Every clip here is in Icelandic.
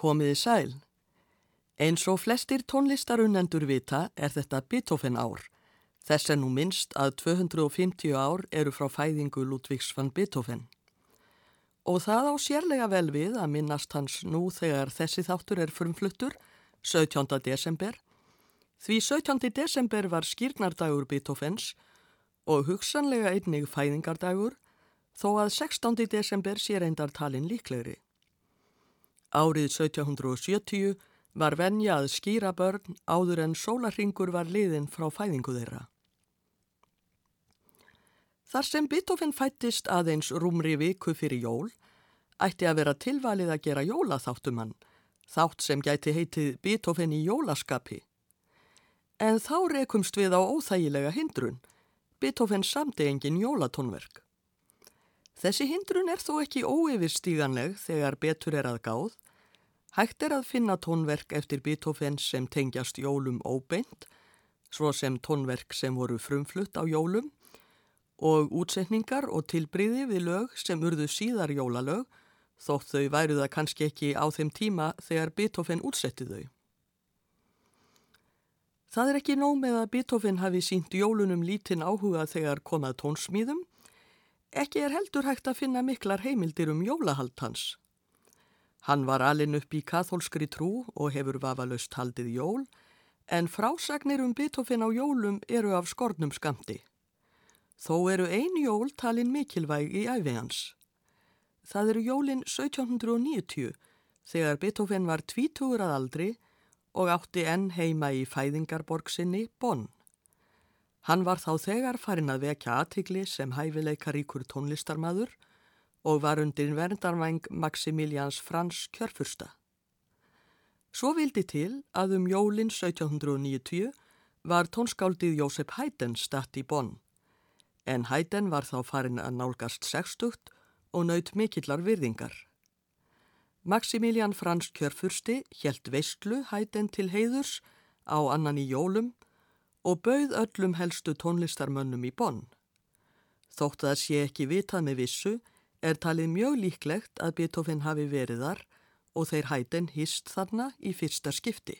Komiði sæl. Eins og flestir tónlistarunendur vita er þetta Beethoven ár. Þess er nú minnst að 250 ár eru frá fæðingu Ludvíks van Beethoven. Og það á sérlega vel við að minnast hans nú þegar þessi þáttur er frumfluttur, 17. desember. Því 17. desember var skýrnardagur Beethovens og hugsanlega einnig fæðingardagur þó að 16. desember sé reyndar talin líklegri. Árið 1770 var venja að skýra börn áður en sólarringur var liðin frá fæðingu þeirra. Þar sem Beethoven fættist aðeins rúmri viku fyrir jól, ætti að vera tilvalið að gera jólaþáttumann, þátt sem gæti heitið Beethoven í jólaskapi. En þá rekumst við á óþægilega hindrun. Beethoven samti engin jólatónverk. Þessi hindrun er þó ekki óyfirstíganleg þegar betur er að gáð. Hægt er að finna tónverk eftir Beethoven sem tengjast jólum óbeint, svo sem tónverk sem voru frumflutt á jólum og útsetningar og tilbríði við lög sem urðu síðar jólalög, þótt þau væru það kannski ekki á þeim tíma þegar Beethoven útsetti þau. Það er ekki nóg með að Beethoven hafi sínt jólunum lítinn áhuga þegar komað tónsmíðum, Ekki er heldur hægt að finna miklar heimildir um jólahald hans. Hann var alin upp í katholskri trú og hefur vafalust haldið jól, en frásagnir um Beethoven á jólum eru af skornum skamti. Þó eru ein jól talin mikilvæg í æfi hans. Það eru jólin 1790 þegar Beethoven var tvítugur að aldri og átti enn heima í fæðingarborg sinni Bonn. Hann var þá þegar farin að vekja aðtikli sem hæfileikaríkur tónlistarmadur og var undir verndarvæng Maximilians Frans kjörfursta. Svo vildi til að um jólinn 1790 var tónskáldið Jósef Haydn statt í Bonn, en Haydn var þá farin að nálgast sextugt og naut mikillar virðingar. Maximilian Frans kjörfursti helt veistlu Haydn til heiðurs á annan í jólum og bauð öllum helstu tónlistarmönnum í bonn. Þótt að sé ekki vitað með vissu er talið mjög líklegt að Beethoven hafi verið þar og þeir hættin hýst þarna í fyrsta skipti.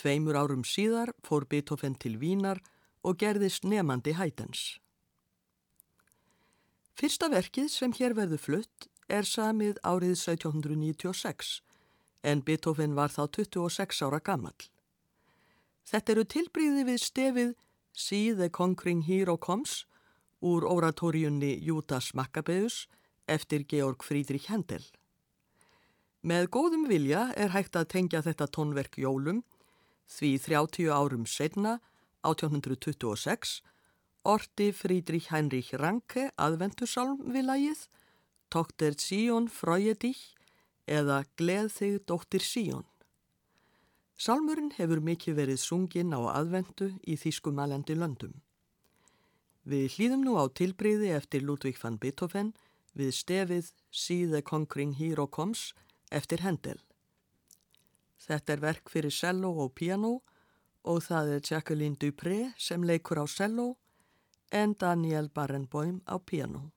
Tveimur árum síðar fór Beethoven til Vínar og gerðist nefandi hættins. Fyrsta verkið sem hér verður flutt er samið árið 1796 en Beethoven var þá 26 ára gammal. Þetta eru tilbríði við stefið See the Conquering Hero Comes úr oratóriunni Jútas Maccabeus eftir Georg Friedrich Händel. Með góðum vilja er hægt að tengja þetta tónverk jólum því 30 árum setna, 1826, orti Friedrich Heinrich Ranke aðvendusalm við lagið Tókter Síón Fröjedich eða Gleð þig dóttir Síón. Sálmurinn hefur mikið verið sunginn á aðvendu í þýskumalandi löndum. Við hlýðum nú á tilbreyði eftir Ludvík van Beethoven við stefið the Conquering Hero Comes eftir Hendel. Þetta er verk fyrir cello og piano og það er Jacqueline Dupré sem leikur á cello en Daniel Barenboim á piano.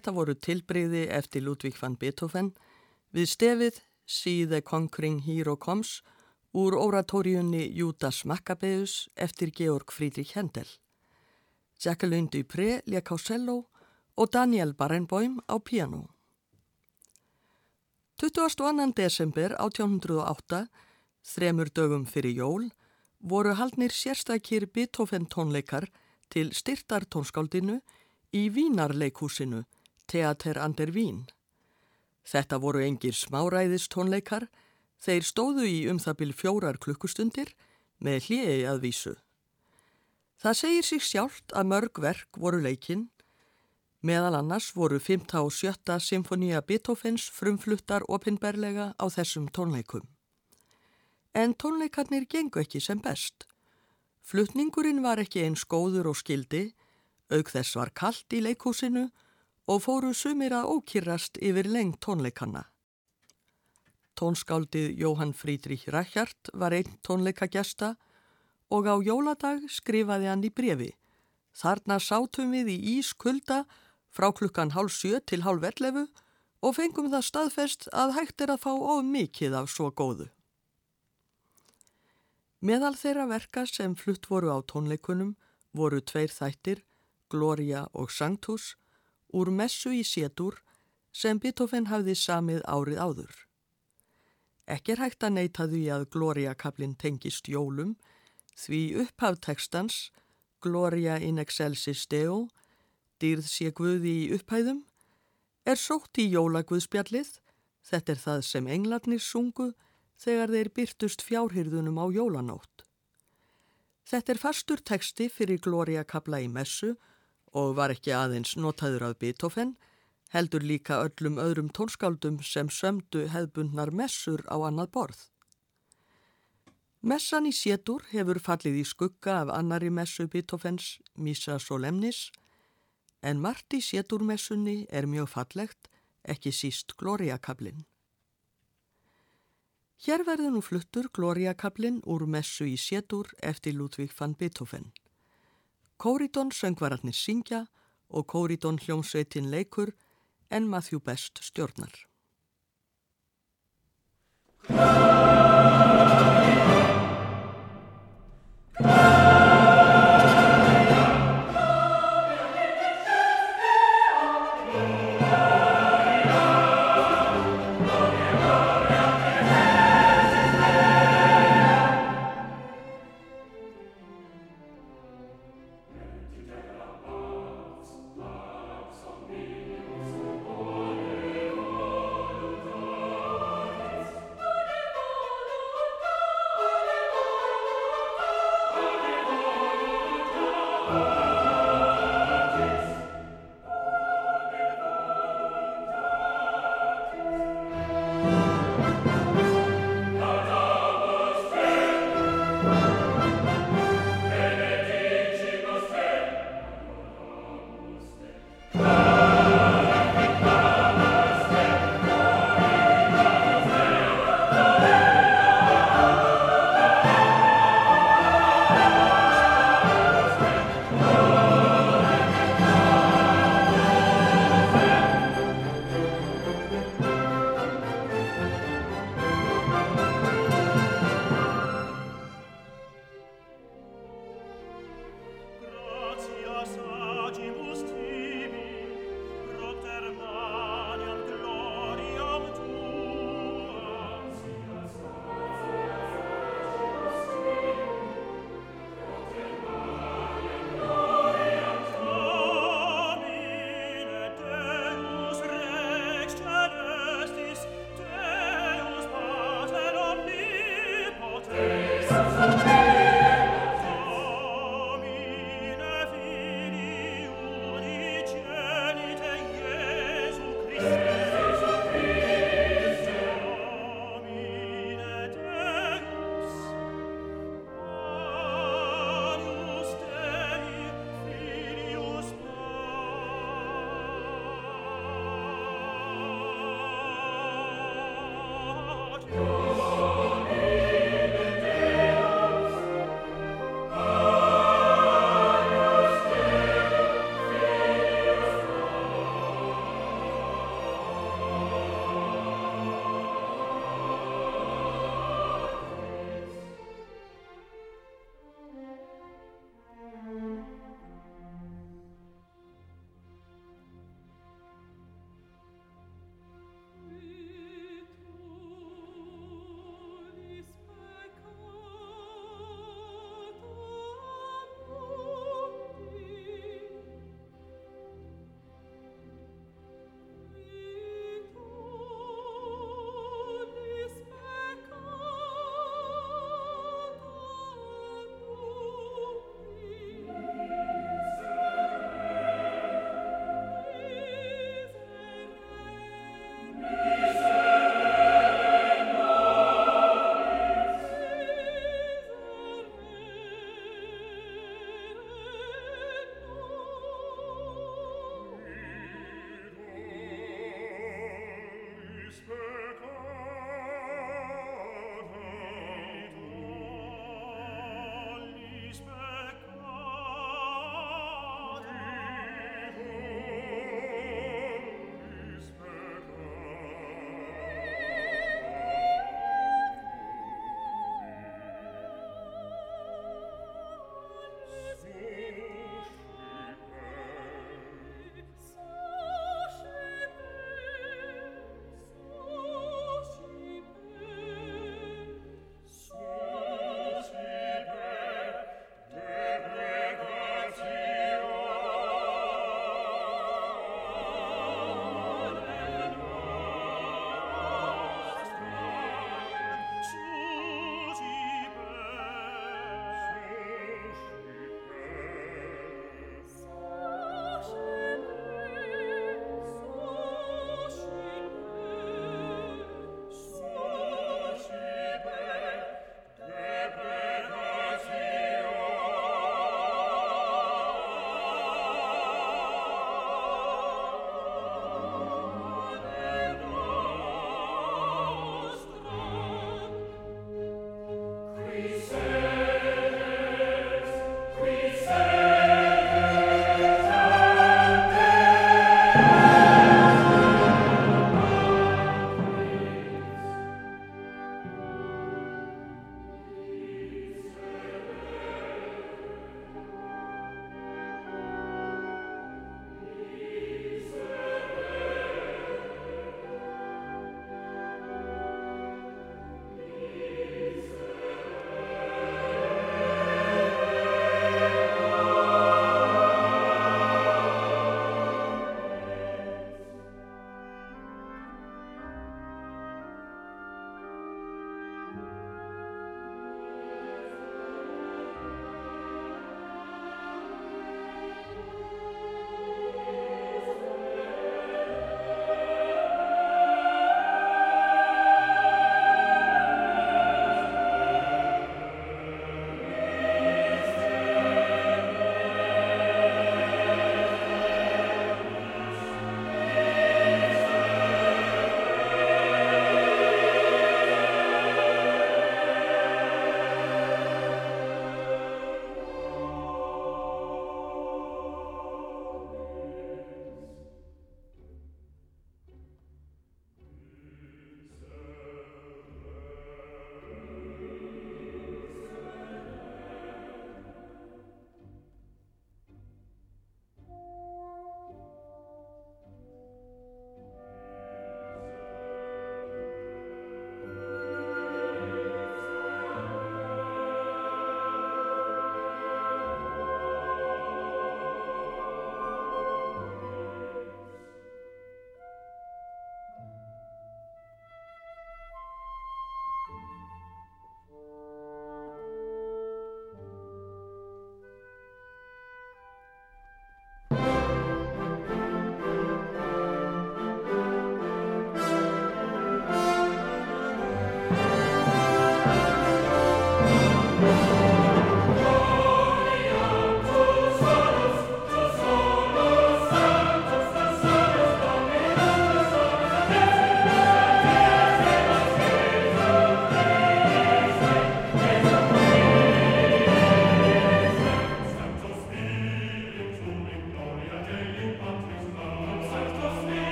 Þetta voru tilbreyði eftir Ludvík van Beethoven við stefið See the Conquering Hero Comes úr oratóriunni Judas Maccabeus eftir Georg Friedrich Händel. Jacqueline Dupré lék á cello og Daniel Barenboim á piano. 22. desember 1808, þremur dögum fyrir jól, voru haldnir sérstakir Beethoven tónleikar til styrtar tónskáldinu í Vínarleikhúsinu, Theater an der Wien. Þetta voru engir smáræðistónleikar, þeir stóðu í um það byrj fjórar klukkustundir með hliði að vísu. Það segir sig sjálft að mörg verk voru leikinn, meðal annars voru 5. og 7. symfónia Beethovens frumfluttar opinberlega á þessum tónleikum. En tónleikarnir gengu ekki sem best. Flutningurinn var ekki eins góður og skildi, auk þess var kallt í leikhúsinu og fóru sumir að ókýrast yfir lengt tónleikanna. Tónskáldið Jóhann Frídrich Rækjart var einn tónleikagjasta og á jóladag skrifaði hann í brefi. Þarna sátum við í ískulda frá klukkan hálf sjö til hálf ellefu og fengum það staðfest að hægt er að fá of mikið af svo góðu. Meðal þeirra verka sem flutt voru á tónleikunum voru tveir þættir, Gloria og Sanctus, úr messu í sétur sem Beethoven hafði samið árið áður. Ekki er hægt að neyta því að Gloria-kablin tengist jólum því upphaftekstans Gloria in excelsis Deo, dýrð sé guði í upphæðum, er sótt í jólagvöðspjallið, þetta er það sem englarnir sungu þegar þeir byrtust fjárhyrðunum á jólanótt. Þetta er fastur teksti fyrir Gloria-kabla í messu og var ekki aðeins notaður af Beethoven, heldur líka öllum öðrum tónskáldum sem sömdu hefbundnar messur á annað borð. Messan í sétur hefur fallið í skugga af annari messu Beethovens, Missa Solemnis, en margt í séturmessunni er mjög fallegt, ekki síst Glóriakablin. Hér verður nú fluttur Glóriakablin úr messu í sétur eftir Ludvík van Beethoven. Kóridón söngvararnir syngja og Kóridón hljómsveitin leikur en Matthew Best stjórnar.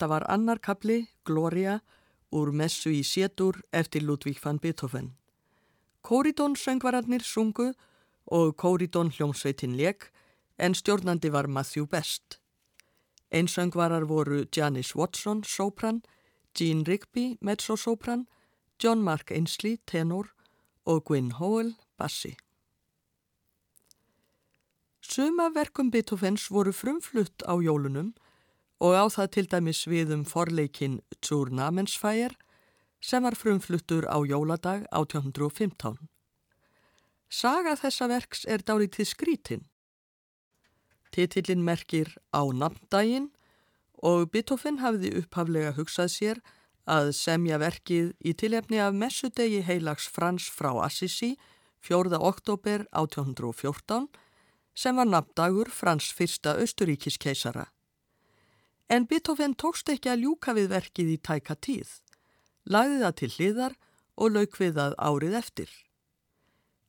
Þetta var annar kapli, Gloria, úr messu í sétur eftir Ludvík van Beethoven. Kóridón söngvararnir sungu og Kóridón hljómsveitin leik en stjórnandi var Matthew Best. Einsöngvarar voru Janice Watson, sopran, Jean Rigby, mezzosopran, John Mark Ainsley, tenor og Gwyn Howell, bassi. Suma verkum Beethovens voru frumflutt á jólunum og á það til dæmis við um forleikin Zur Namensfeier sem var frumfluttur á jóladag 1815. Saga þessa verks er dálítið skrítin. Titillin merkir á namndaginn og Beethoven hafði upphaflega hugsað sér að semja verkið í tilefni af messudegi heilags Frans frá Assisi 4. oktober 1814 sem var namndagur Frans fyrsta austuríkiskeisara. En Beethoven tókst ekki að ljúka við verkið í tæka tíð, lagði það til hliðar og lauk við það árið eftir.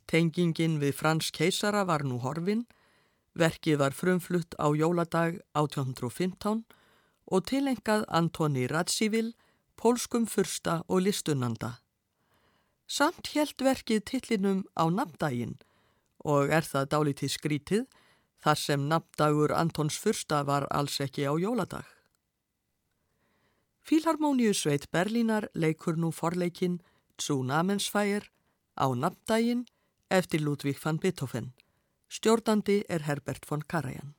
Tengingin við Frans keisara var nú horfin, verkið var frumflutt á jóladag 1815 og tilengað Antoni Radsivil, pólskum fyrsta og listunanda. Samt helt verkið tillinum á nafndaginn og er það dálítið skrítið þar sem nafndagur Antons fyrsta var alls ekki á jóladag. Fílharmoníusveit Berlínar leikur nú forleikin Tsunamensfæir á nafndaginn eftir Ludvík van Beethoven. Stjórnandi er Herbert von Karajan.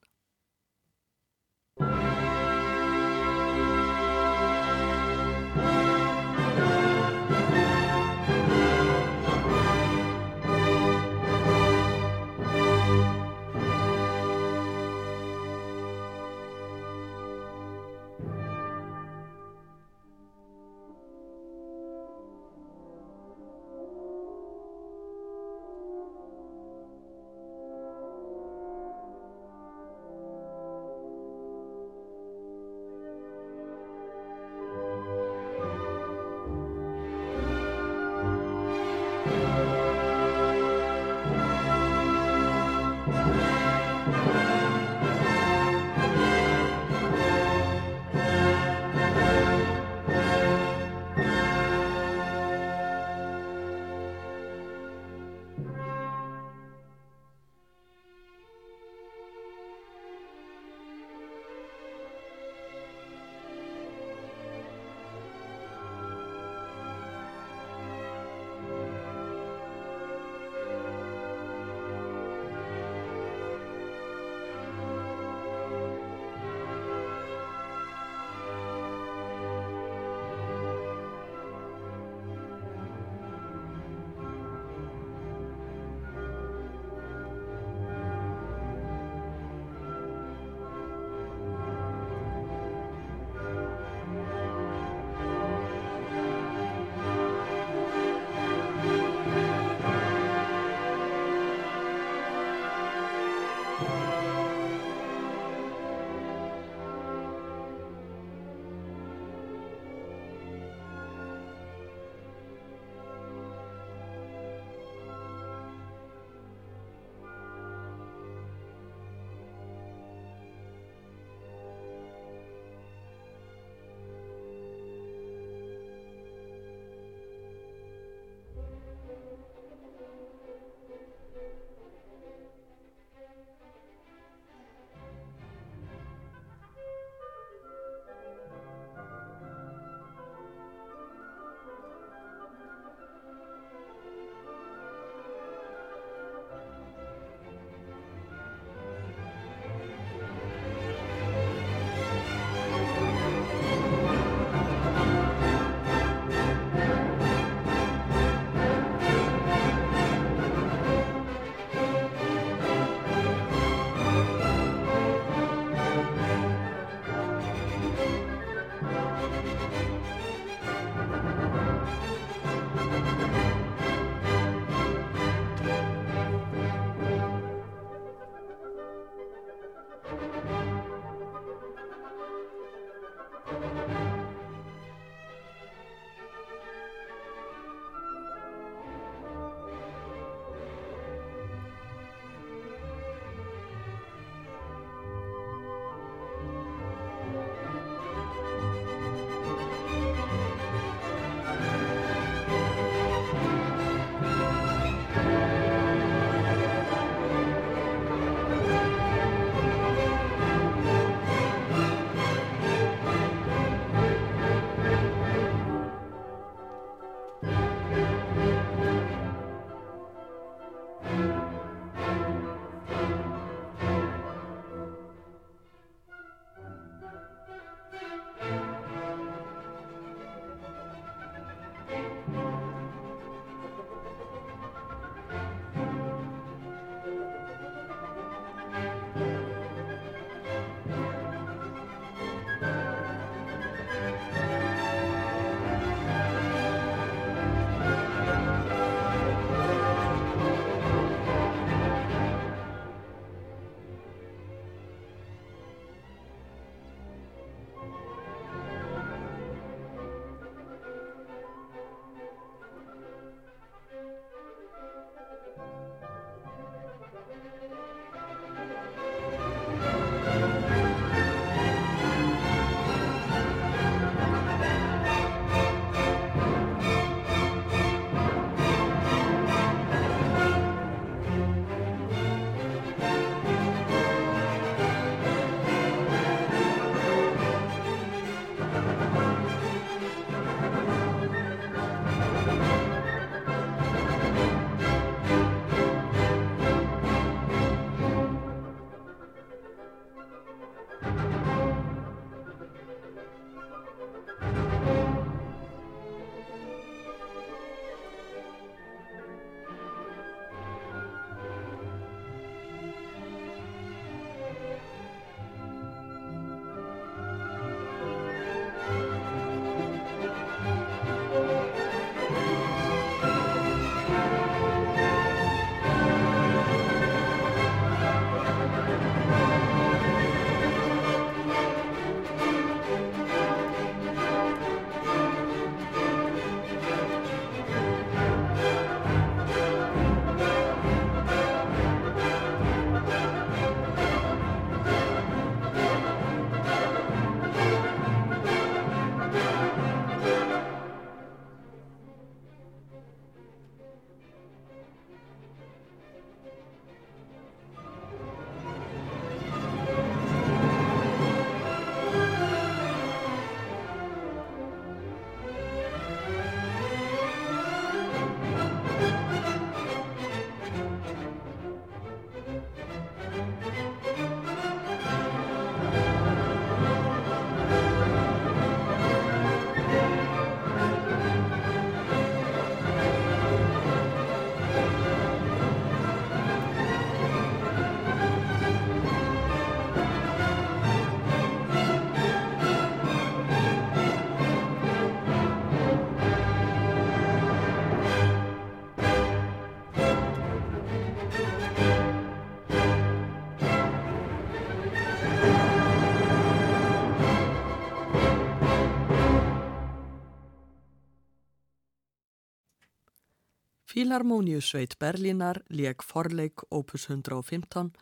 Fílarmóniusveit Berlínar leik forleik opus 115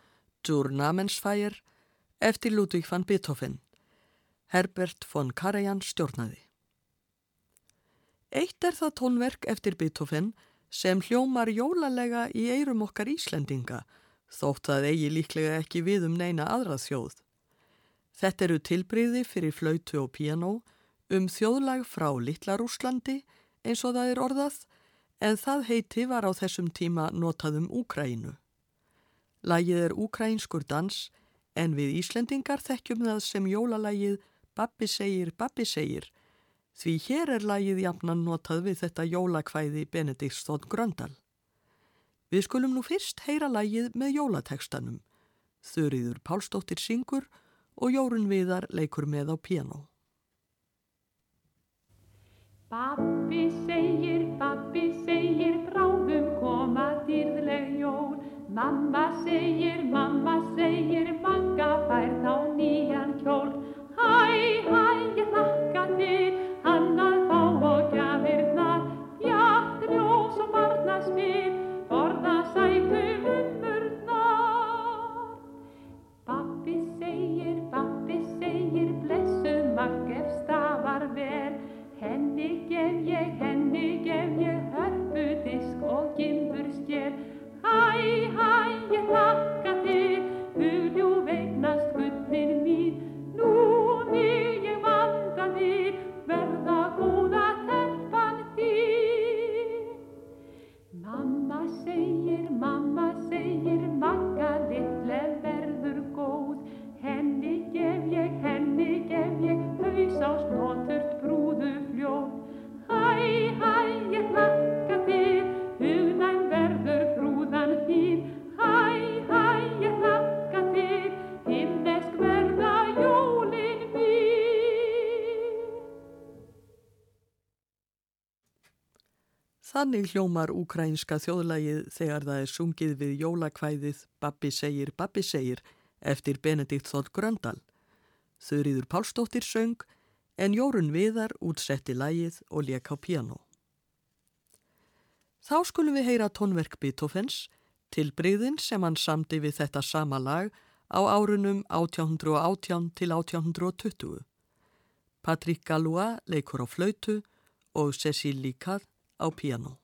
Zur Namensfeier eftir Ludvík van Beethoven. Herbert von Karajan stjórnaði. Eitt er það tónverk eftir Beethoven sem hljómar jólalega í eirum okkar Íslendinga þótt það eigi líklega ekki við um neina aðra þjóð. Þetta eru tilbriði fyrir flautu og piano um þjóðlag frá Littlarúslandi eins og það er orðað en það heiti var á þessum tíma notað um Úkrænu. Lægið er úkrænskur dans en við Íslendingar þekkjum það sem jólalægið Babbi segir, Babbi segir því hér er lægið jafnan notað við þetta jólakvæði Benedikt Stótt Gröndal. Við skulum nú fyrst heyra lægið með jólatekstanum. Þurriður Pálsdóttir syngur og Jórun Viðar leikur með á piano. Babbi segir, Seigneur Þannig hljómar úkrænska þjóðlægið þegar það er sungið við jólakvæðið Babbi segir, Babbi segir eftir Benedikt Þótt Gröndal. Þurriður Pálsdóttir söng en Jórun Viðar útsetti lægið og leik á piano. Þá skulum við heyra tónverk Beethovens til breyðin sem hann samdi við þetta sama lag á árunum 1818 til 1820. Patrick Galois leikur á flautu og Cécile Licard á piano.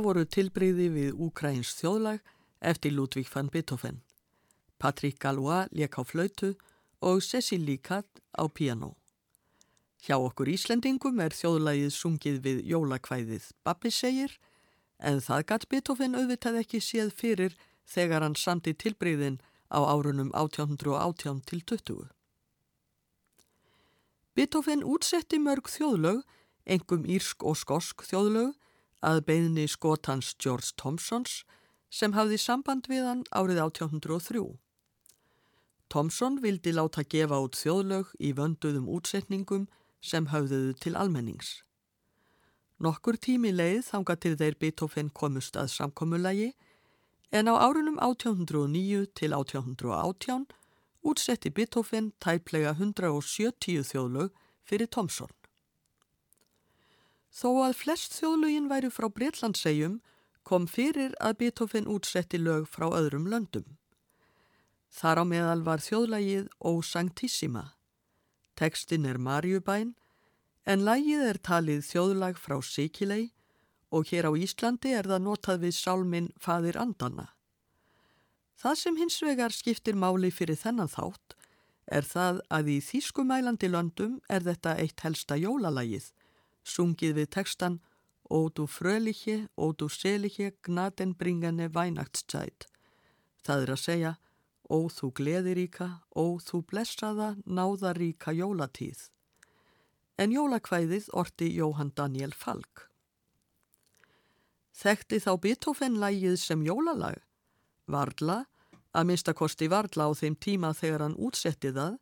Þetta voru tilbreyði við Úkræns þjóðlag eftir Ludvík van Beethoven. Patrik Galois leik á flautu og Cecil Líkat á piano. Hjá okkur Íslendingum er þjóðlagið sungið við jólakvæðið Babbi segir en það gatt Beethoven auðvitað ekki séð fyrir þegar hann samti tilbreyðin á árunum 1818 til 20. Beethoven útsetti mörg þjóðlög, engum írsk og skosk þjóðlög, að beðni skotans George Thompsons sem hafði samband við hann árið 1803. Thompson vildi láta gefa út þjóðlög í vönduðum útsetningum sem höfðuðu til almennings. Nokkur tími leið þanga til þeir Beethoven komust að samkommulagi en á árunum 1809 til 1818 útsetti Beethoven tæplega 170 þjóðlög fyrir Thompson. Þó að flest þjóðlögin væri frá Breitlandsegjum kom fyrir að Beethoven útsetti lög frá öðrum löndum. Þar á meðal var þjóðlægið O Sanctissima. Tekstin er Marjubæn en lægið er talið þjóðlag frá Sikilei og hér á Íslandi er það notað við sálminn Fadir Andanna. Það sem hins vegar skiptir máli fyrir þennan þátt er það að í þýskumælandi löndum er þetta eitt helsta jólalægið, sungið við tekstan Ó du fröliche, ó du seliche, gnadenbringane Weihnachtszeit. Það er að segja Ó þú gleðiríka, ó þú blessaða, náðaríka jólatíð. En jólakvæðið orti Jóhann Daniel Falk. Þekkti þá Beethoven-lægið sem jólalag? Varla, að minnstakosti Varla á þeim tíma þegar hann útsetti það,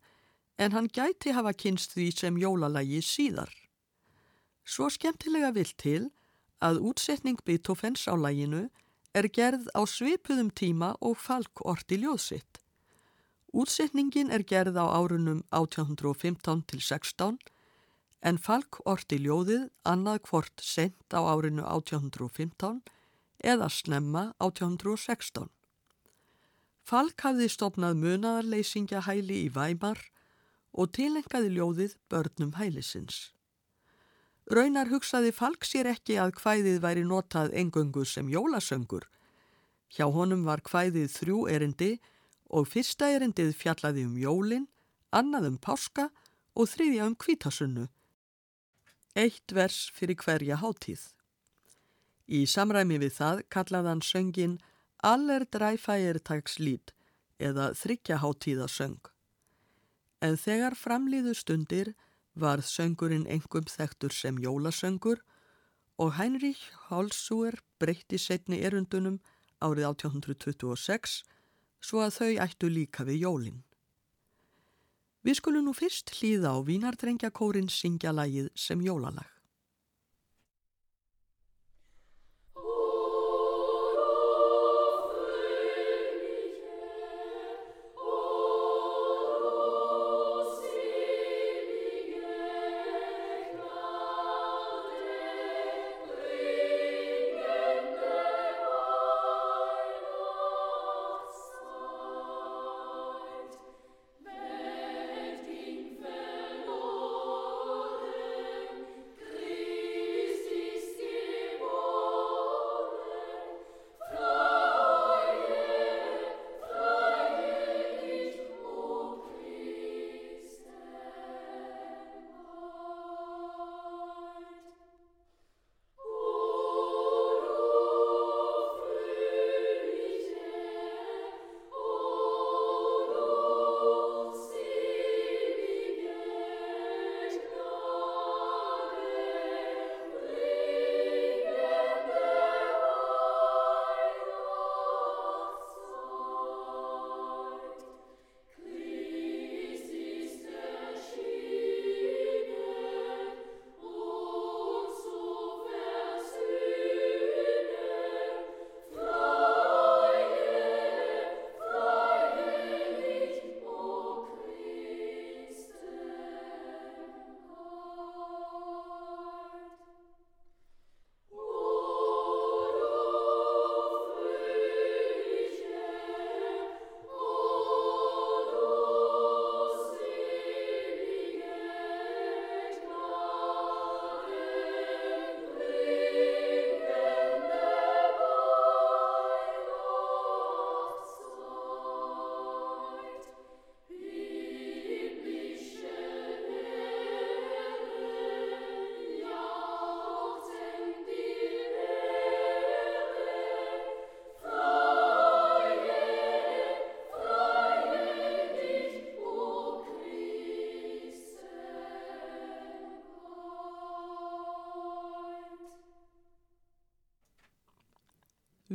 en hann gæti hafa kynst því sem jólalagi síðar. Svo skemmtilega vill til að útsetning Beethovens á læginu er gerð á svipuðum tíma og Falk orti ljóðsitt. Útsetningin er gerð á árunum 1815 til 16 en Falk orti ljóðið annað hvort sent á árinu 1815 eða snemma 1816. Falk hafði stopnað munaðarleysingja hæli í Væmar og tilengaði ljóðið börnum hælisins. Raunar hugsaði Falk sér ekki að hvæðið væri notað engöngu sem jólasöngur. Hjá honum var hvæðið þrjú erindi og fyrsta erindið fjallaði um jólin, annað um páska og þriðja um kvítasunnu. Eitt vers fyrir hverja háttíð. Í samræmi við það kallaði hann söngin Aller dræfægirtags lít eða þryggja háttíðasöng. En þegar framlýðu stundir varð söngurinn engum þektur sem jólasöngur og Heinrich Hálsúer breytti setni erundunum árið 1826 svo að þau ættu líka við jólinn. Við skulum nú fyrst hlýða á Vínardrengjakórin syngja lagið sem jólalag.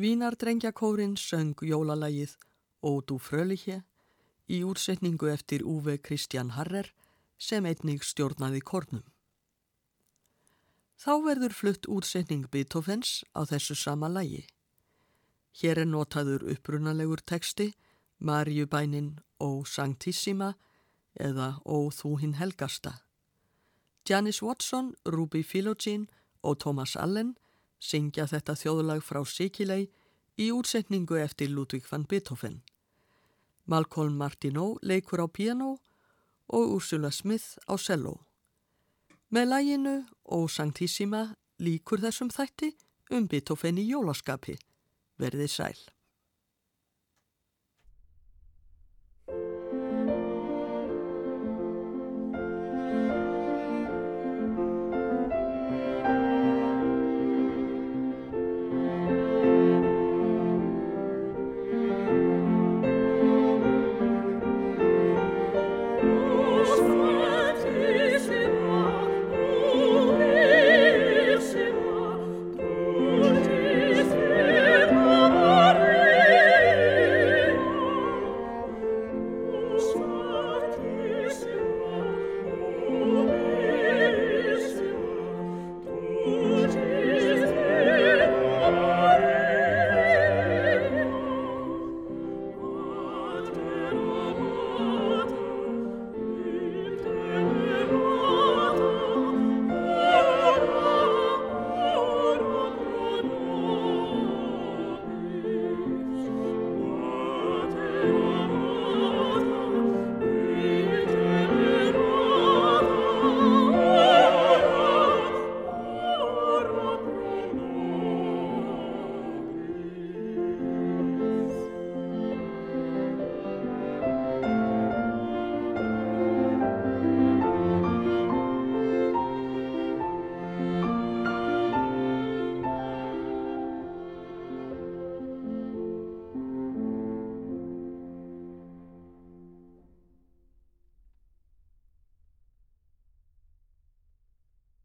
Vínardrengjakórin söng jólalægið Ódú Frölihe í útsetningu eftir Uwe Kristjan Harrer sem einnig stjórnaði kornum. Þá verður flutt útsetning Beethovens á þessu sama lægi. Hér er notaður upprunalegur teksti, Marjubænin Ó Sanctissima eða Ó Þú hinn helgasta. Janis Watson, Ruby Philogene og Thomas Allen syngja þetta þjóðlag frá Sikilei í útsetningu eftir Ludwig van Beethoven. Malcolm Martineau leikur á piano og Ursula Smith á cello. Með læginu og Sanctissima líkur þessum þætti um Beethoven í jólaskapi. Verðið sæl.